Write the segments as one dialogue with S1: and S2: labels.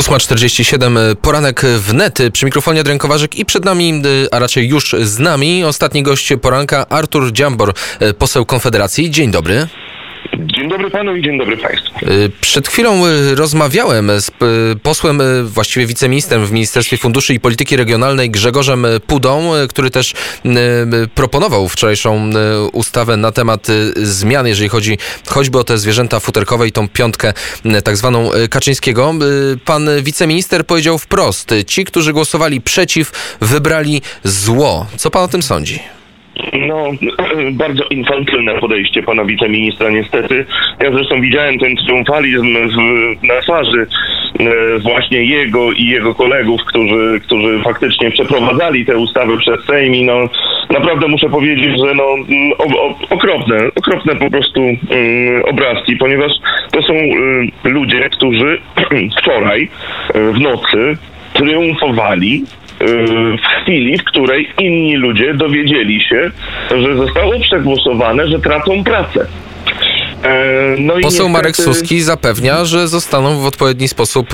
S1: 8.47, poranek w nety przy mikrofonie Adrian i przed nami, y, a raczej już z nami, ostatni gość poranka Artur Dziambor, y, poseł Konfederacji. Dzień dobry.
S2: Dzień dobry panu i dzień dobry państwu.
S1: Y, Przed chwilą y, rozmawiałem z y, posłem, właściwie wiceministrem w Ministerstwie Funduszy i Polityki Regionalnej Grzegorzem Pudą, który też proponował wczorajszą ustawę na temat zmian, jeżeli chodzi choćby o te zwierzęta futerkowe i tą piątkę tak zwaną Kaczyńskiego. Pan wiceminister powiedział wprost, ci, którzy głosowali przeciw, wybrali zło. Co pan o tym sądzi?
S2: No, bardzo infantylne podejście pana wiceministra niestety. Ja zresztą widziałem ten triumfalizm w, na twarzy e, właśnie jego i jego kolegów, którzy, którzy faktycznie przeprowadzali te ustawy przez Sejm i no naprawdę muszę powiedzieć, że no mm, o, o, okropne, okropne po prostu mm, obrazki, ponieważ to są y, ludzie, którzy wczoraj y, w nocy triumfowali w chwili, w której inni ludzie dowiedzieli się, że zostało przegłosowane, że tracą pracę. E, No
S1: Poseł Marek
S2: niestety-
S1: Suski zapewnia, że zostaną w odpowiedni sposób,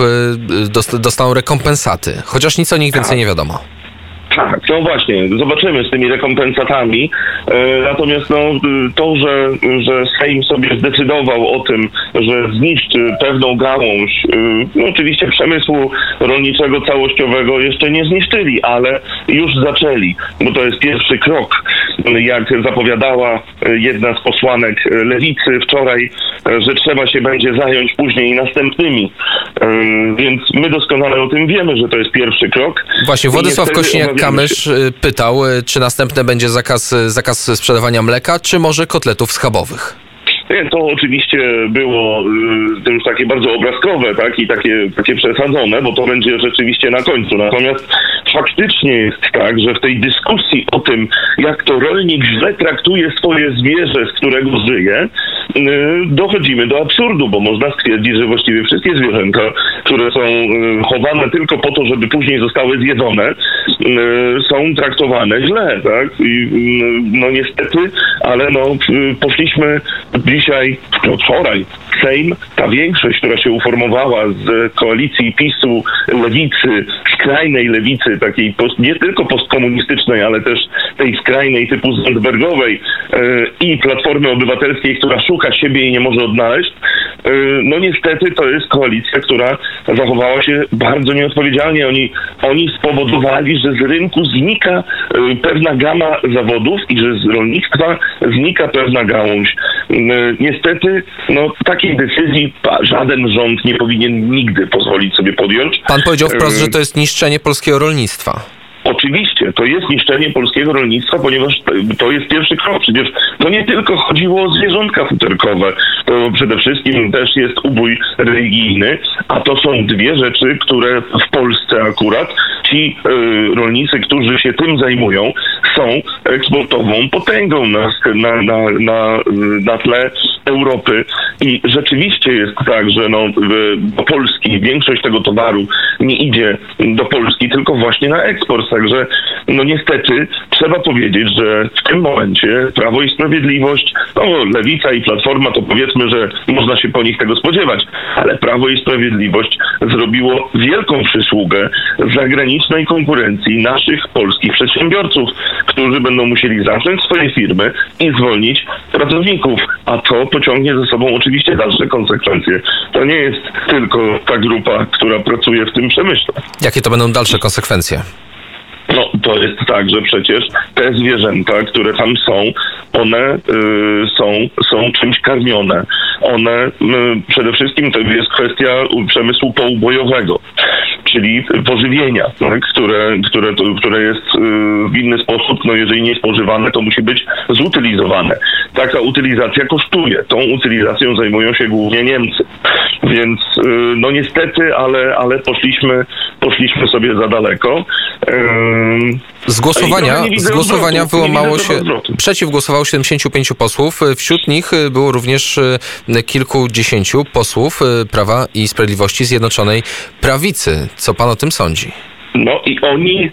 S1: dost- dostaną rekompensaty, chociaż nic o nich więcej nie wiadomo.
S2: Tak, no właśnie, zobaczymy z tymi rekompensatami. E, natomiast no, to, że, że Sejm sobie zdecydował o tym, że zniszczy pewną gałąź, y, no oczywiście przemysłu rolniczego całościowego jeszcze nie zniszczyli, ale już zaczęli, bo to jest pierwszy krok. Jak zapowiadała y, jedna z posłanek y, lewicy wczoraj, y, że trzeba się będzie zająć później następnymi. Więc my doskonale o tym wiemy, że to jest pierwszy krok.
S1: Właśnie, Władysław Kośniak-Kamysz pytał, czy następne będzie zakaz, zakaz sprzedawania mleka, czy może kotletów schabowych.
S2: Nie, to oczywiście było y, już takie bardzo obrazkowe, tak, i takie, takie przesadzone, bo to będzie rzeczywiście na końcu. Natomiast faktycznie jest tak, że w tej dyskusji o tym, jak to rolnik źle traktuje swoje zwierzę, z którego żyje, y, dochodzimy do absurdu, bo można stwierdzić, że właściwie wszystkie zwierzęta, które są y, chowane tylko po to, żeby później zostały zjedzone, są traktowane źle, tak? I, no niestety, ale no poszliśmy dzisiaj, no wczoraj, Sejm, ta większość, która się uformowała z koalicji PiSu, lewicy, skrajnej lewicy, takiej post, nie tylko postkomunistycznej, ale też tej skrajnej typu Zandbergowej e, i Platformy Obywatelskiej, która szuka siebie i nie może odnaleźć, e, no niestety to jest koalicja, która zachowała się bardzo nieodpowiedzialnie. Oni, oni spowodowali, że z rynku znika e, pewna gama zawodów i że z rolnictwa znika pewna gałąź. Niestety, no takiej decyzji żaden rząd nie powinien nigdy pozwolić sobie podjąć.
S1: Pan powiedział wprost, że to jest niszczenie polskiego rolnictwa.
S2: Oczywiście, to jest niszczenie polskiego rolnictwa, ponieważ to- jest pierwszy krok. Przecież to nie tylko chodziło o zwierzątka futerkowe, to przede wszystkim też jest ubój religijny, a to są dwie rzeczy, które w Polsce akurat ci y, rolnicy, którzy się tym zajmują, są eksportową potęgą na, na, na, na, na tle Europy i rzeczywiście jest tak, że no, do Polski większość tego towaru nie idzie do Polski, tylko właśnie na eksport. Także no niestety trzeba powiedzieć, że w tym momencie Prawo i Sprawiedliwość, no Lewica i Platforma to powiedzmy, że można się po nich tego spodziewać, ale Prawo i Sprawiedliwość zrobiło wielką przysługę zagranicznej konkurencji naszych polskich przedsiębiorców, którzy będą musieli zamknąć swoje firmy i zwolnić pracowników, a to pociągnie ze sobą oczywiście dalsze konsekwencje. To nie jest tylko ta grupa, która pracuje w tym przemyśle.
S1: Jakie to będą dalsze konsekwencje?
S2: No, to jest tak, że przecież te zwierzęta, które tam są, one y, są, są czymś karmione. One, y, przede wszystkim to jest kwestia przemysłu poubojowego, czyli pożywienia, tak, które, które, które jest y, w inny sposób, no jeżeli nie spożywane, to musi być zutylizowane. Taka utylizacja kosztuje. Tą utylizacją zajmują się głównie Niemcy. Więc y, no niestety, ale, ale poszliśmy, poszliśmy sobie za daleko. Ym,
S1: Z głosowania, z głosowania wyłamało się. Przeciw głosowało 75 posłów. Wśród nich y, było również y, kilkudziesięciu posłów y, Prawa i Sprawiedliwości Zjednoczonej Prawicy. Co pan o tym sądzi?
S2: No i oni,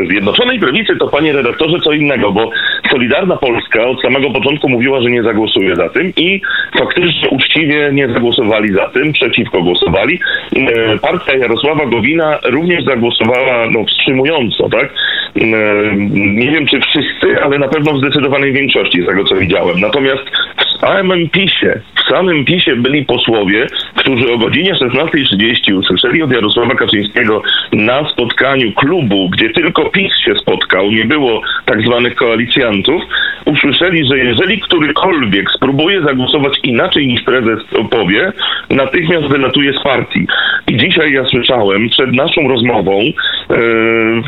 S2: e, Zjednoczonej Prawicy to panie redaktorze co innego, bo Solidarna Polska od samego początku mówiła, że nie zagłosuje za tym i faktycznie uczciwie nie zagłosowali za tym, przeciwko głosowali. E, partia Jarosława Gowina również zagłosowała no, wstrzymująco, tak? E, nie wiem czy wszyscy, ale na pewno w zdecydowanej większości z tego co widziałem. Natomiast w samym PiSie, w samym PiSie byli posłowie, którzy o godzinie 16.30 usłyszeli od Jarosława Kaczyńskiego na spotkaniu klubu, gdzie tylko PiS się spotkał, nie było tak zwanych koalicjantów, usłyszeli, że jeżeli którykolwiek spróbuje zagłosować inaczej niż prezes powie, natychmiast wylatuje z partii. I dzisiaj ja słyszałem przed naszą rozmową e,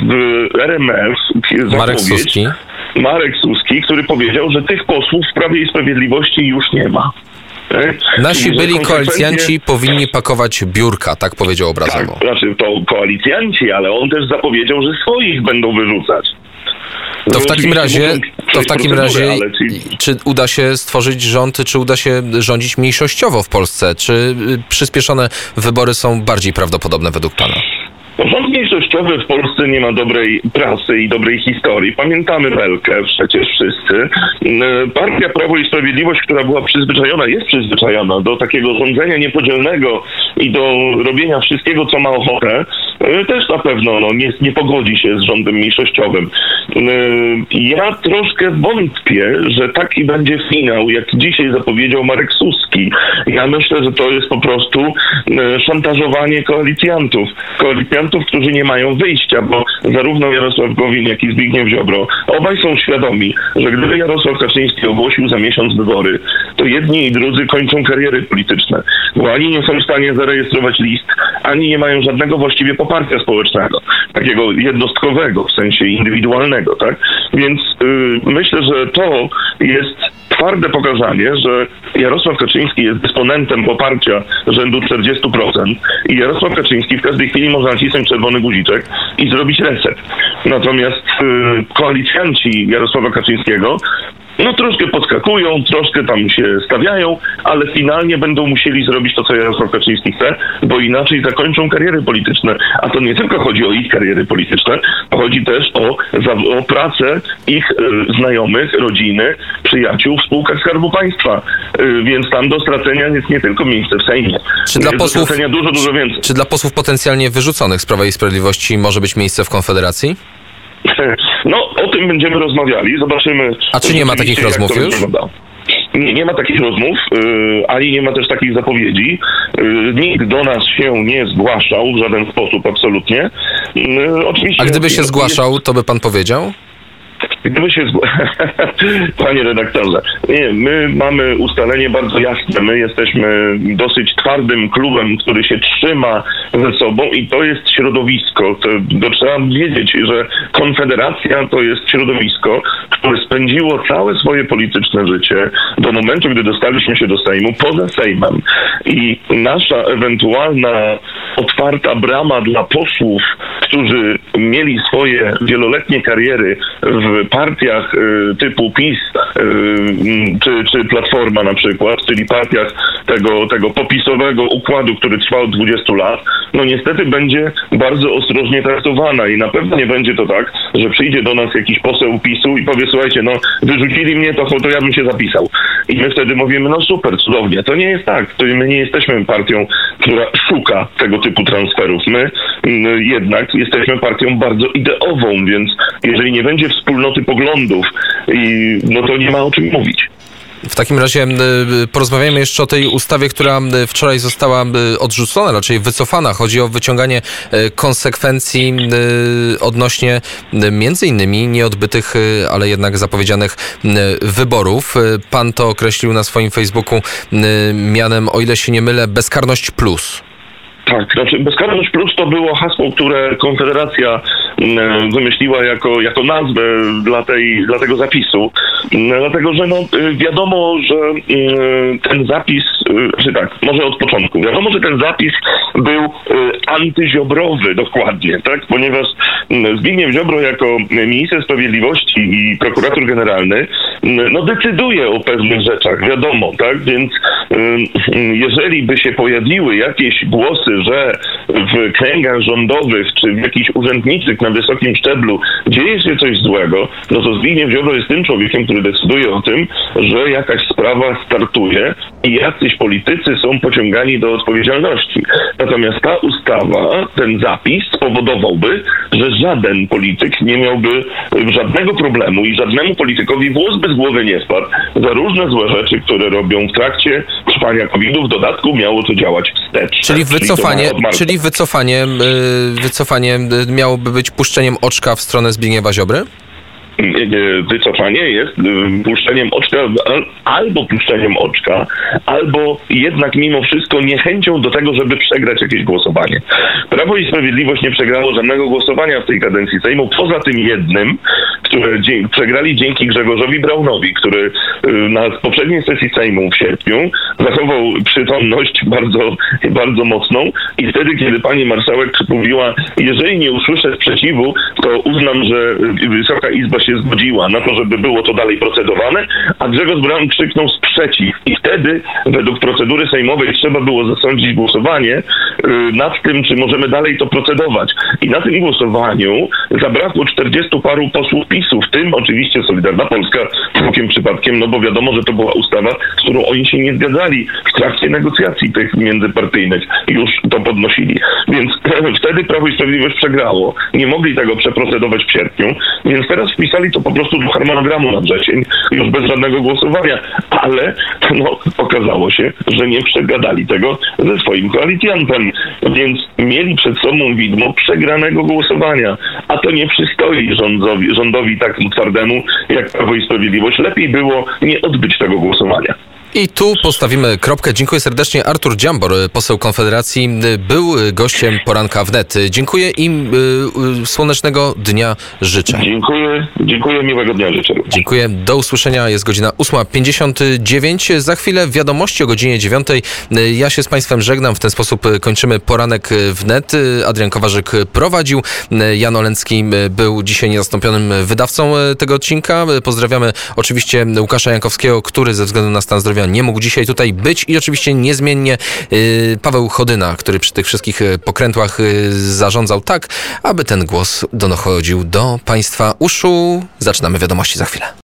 S2: w RMF
S1: Marek Suski.
S2: Marek Suski, który powiedział, że tych posłów w Prawie i Sprawiedliwości już nie ma.
S1: Nasi byli koalicjanci powinni pakować biurka, tak powiedział obrazowo.
S2: Tak, znaczy to koalicjanci, ale on też zapowiedział, że swoich będą wyrzucać.
S1: To w takim razie, to w takim razie czy uda się stworzyć rząd, czy uda się rządzić mniejszościowo w Polsce? Czy y, przyspieszone wybory są bardziej prawdopodobne według Pana?
S2: Mniejszościowy w Polsce nie ma dobrej prasy i dobrej historii. Pamiętamy Belkę przecież wszyscy. E, Partia Prawo i Sprawiedliwość, która była przyzwyczajona, jest przyzwyczajona do takiego rządzenia niepodzielnego i do robienia wszystkiego, co ma ochotę, też na pewno no, nie, nie pogodzi się z rządem mniejszościowym. E, ja troszkę wątpię, że taki będzie finał, jak dzisiaj zapowiedział Marek Suski. Ja myślę, że to jest po prostu szantażowanie koalicjantów. Koalicjantów którzy nie mają wyjścia, bo zarówno Jarosław Gowin, jak i Zbigniew Ziobro, obaj są świadomi, że gdyby Jarosław Kaczyński ogłosił za miesiąc wybory, to jedni i drudzy kończą kariery polityczne, bo ani nie są w stanie zarejestrować list, ani nie mają żadnego właściwie poparcia społecznego, takiego jednostkowego, w sensie indywidualnego, tak? Więc yy, myślę, że to jest twarde pokazanie, że Jarosław Kaczyński jest dysponentem poparcia rzędu 40% i Jarosław Kaczyński w każdej chwili może nacisnąć czerwony guziczek i zrobić reset. Natomiast y, koalicjanci Jarosława Kaczyńskiego no troszkę podskakują, troszkę tam się stawiają, ale finalnie będą musieli zrobić to, co Jarosław Kaczyński chce, bo inaczej zakończą kariery polityczne. A to nie tylko chodzi o ich kariery polityczne, chodzi też o, o pracę ich y, znajomych, rodziny, przyjaciół w spółkach Skarbu Państwa. Y, więc tam do stracenia jest nie tylko miejsce w Sejmie.
S1: Czy dla, posłów, dużo, dużo więcej. Czy dla posłów potencjalnie wyrzuconych z Prawa i Sprawiedliwości może być miejsce w Konfederacji?
S2: No, o tym będziemy rozmawiali, zobaczymy.
S1: A czy nie ma takich rozmów już?
S2: Nie, nie, ma takich rozmów, yy, ani nie ma też takich zapowiedzi. Yy, nikt do nas się nie zgłaszał w żaden sposób, absolutnie.
S1: Yy, oczywiście. A gdyby się zgłaszał, to by pan powiedział?
S2: Gdyby się. Panie redaktorze, nie, my mamy ustalenie bardzo jasne. My jesteśmy dosyć twardym klubem, który się trzyma ze sobą i to jest środowisko. To, to trzeba wiedzieć, że Konfederacja to jest środowisko, które spędziło całe swoje polityczne życie do momentu, gdy dostaliśmy się do Sejmu, poza Sejmem. I nasza ewentualna otwarta brama dla posłów, którzy mieli swoje wieloletnie kariery w partiach y, typu PiS y, czy, czy Platforma na przykład, czyli partiach tego, tego popisowego układu, który trwa od 20 lat, no niestety będzie bardzo ostrożnie traktowana i na pewno nie będzie to tak, że przyjdzie do nas jakiś poseł PiSu i powie, słuchajcie, no wyrzucili mnie, to, to ja bym się zapisał. I my wtedy mówimy, no super, cudownie. To nie jest tak. To my nie jesteśmy partią, która szuka tego typu transferów. My mm, jednak jesteśmy partią bardzo ideową, więc jeżeli nie będzie wspólnoty poglądów, no to nie ma o czym mówić.
S1: W takim razie porozmawiajmy jeszcze o tej ustawie, która wczoraj została odrzucona, raczej wycofana. Chodzi o wyciąganie e, konsekwencji odnośnie między innymi nieodbytych, e, ale jednak zapowiedzianych wyborów. E, pan to określił na swoim Facebooku mianem, o ile się nie mylę, bezkarność plus.
S2: Tak, znaczy Bezkarność Plus to było hasło, które Konfederacja mm, wymyśliła jako, jako nazwę dla, tej, dla tego zapisu. Mm, dlatego, że no, y, wiadomo, że mm, ten zapis, y, czy tak, może od początku, wiadomo, że ten zapis był y, antyziobrowy dokładnie, tak? Ponieważ Zbigniew Ziobro jako minister sprawiedliwości i prokurator generalny no decyduje o pewnych rzeczach, wiadomo, tak? Więc jeżeli by się pojawiły jakieś głosy że w kręgach rządowych czy w jakichś urzędniczych na wysokim szczeblu dzieje się coś złego, no to Zbigniew Ziobro jest tym człowiekiem, który decyduje o tym, że jakaś sprawa startuje i jacyś politycy są pociągani do odpowiedzialności. Natomiast ta ustawa, ten zapis spowodowałby, że żaden polityk nie miałby żadnego problemu i żadnemu politykowi włos bez głowy nie spadł za różne złe rzeczy, które robią w trakcie trwania COVID-u. W dodatku miało to działać wstecz.
S1: Czyli wycofanie, czyli wycofanie, y, wycofanie y, miałoby być puszczeniem oczka w stronę Zbigniewa Ziobry?
S2: Wycofanie jest y, puszczeniem oczka albo puszczeniem oczka, albo jednak mimo wszystko niechęcią do tego, żeby przegrać jakieś głosowanie. Prawo i Sprawiedliwość nie przegrało żadnego głosowania w tej kadencji Sejmu, poza tym jednym, które przegrali dzięki Grzegorzowi Braunowi, który y, na poprzedniej sesji Sejmu w sierpniu zachował przytomność bardzo, bardzo mocną i wtedy, kiedy pani marszałek mówiła, jeżeli nie usłyszę sprzeciwu, to uznam, że Wysoka Izba się zgodziła na to, żeby było to dalej procedowane, a Grzegorz Braun krzyknął sprzeciw. I wtedy, według procedury sejmowej, trzeba było zasądzić głosowanie y, nad tym, czy możemy dalej to procedować. I na tym głosowaniu zabrakło 40 paru posłów PiSu, w tym oczywiście Solidarna Polska całkiem przypadkiem, no bo wiadomo, że to była ustawa, z którą oni się nie zgadzali w trakcie negocjacji tych międzypartyjnych. Już to podnosili. Więc wtedy Prawo i Sprawiedliwość przegrało. Nie mogli tego przeprocedować w sierpniu, więc teraz wpisali to po prostu do harmonogramu na wrzesień, już bez żadnego głosowania, ale no, okazało się, że nie przegadali tego ze swoim koalicjantem, więc mieli przed sobą widmo przegranego głosowania, a to nie przystoi rządowi, rządowi tak twardemu jak Prawo i Sprawiedliwość. Lepiej było nie odbyć tego głosowania.
S1: I tu postawimy kropkę. Dziękuję serdecznie. Artur Dziambor, poseł Konfederacji, był gościem poranka wnet. Dziękuję i y, słonecznego dnia życzę.
S2: Dziękuję, dziękuję, miłego dnia życzę.
S1: Dziękuję. Do usłyszenia. Jest godzina 8.59. Za chwilę wiadomości o godzinie 9. Ja się z Państwem żegnam. W ten sposób kończymy poranek wnet. Adrian Kowarzyk prowadził. Jan Olencki był dzisiaj niezastąpionym wydawcą tego odcinka. Pozdrawiamy oczywiście Łukasza Jankowskiego, który ze względu na stan zdrowia nie mógł dzisiaj tutaj być i oczywiście niezmiennie y, Paweł Chodyna, który przy tych wszystkich y, pokrętłach y, zarządzał tak, aby ten głos dochodził do Państwa uszu. Zaczynamy wiadomości za chwilę.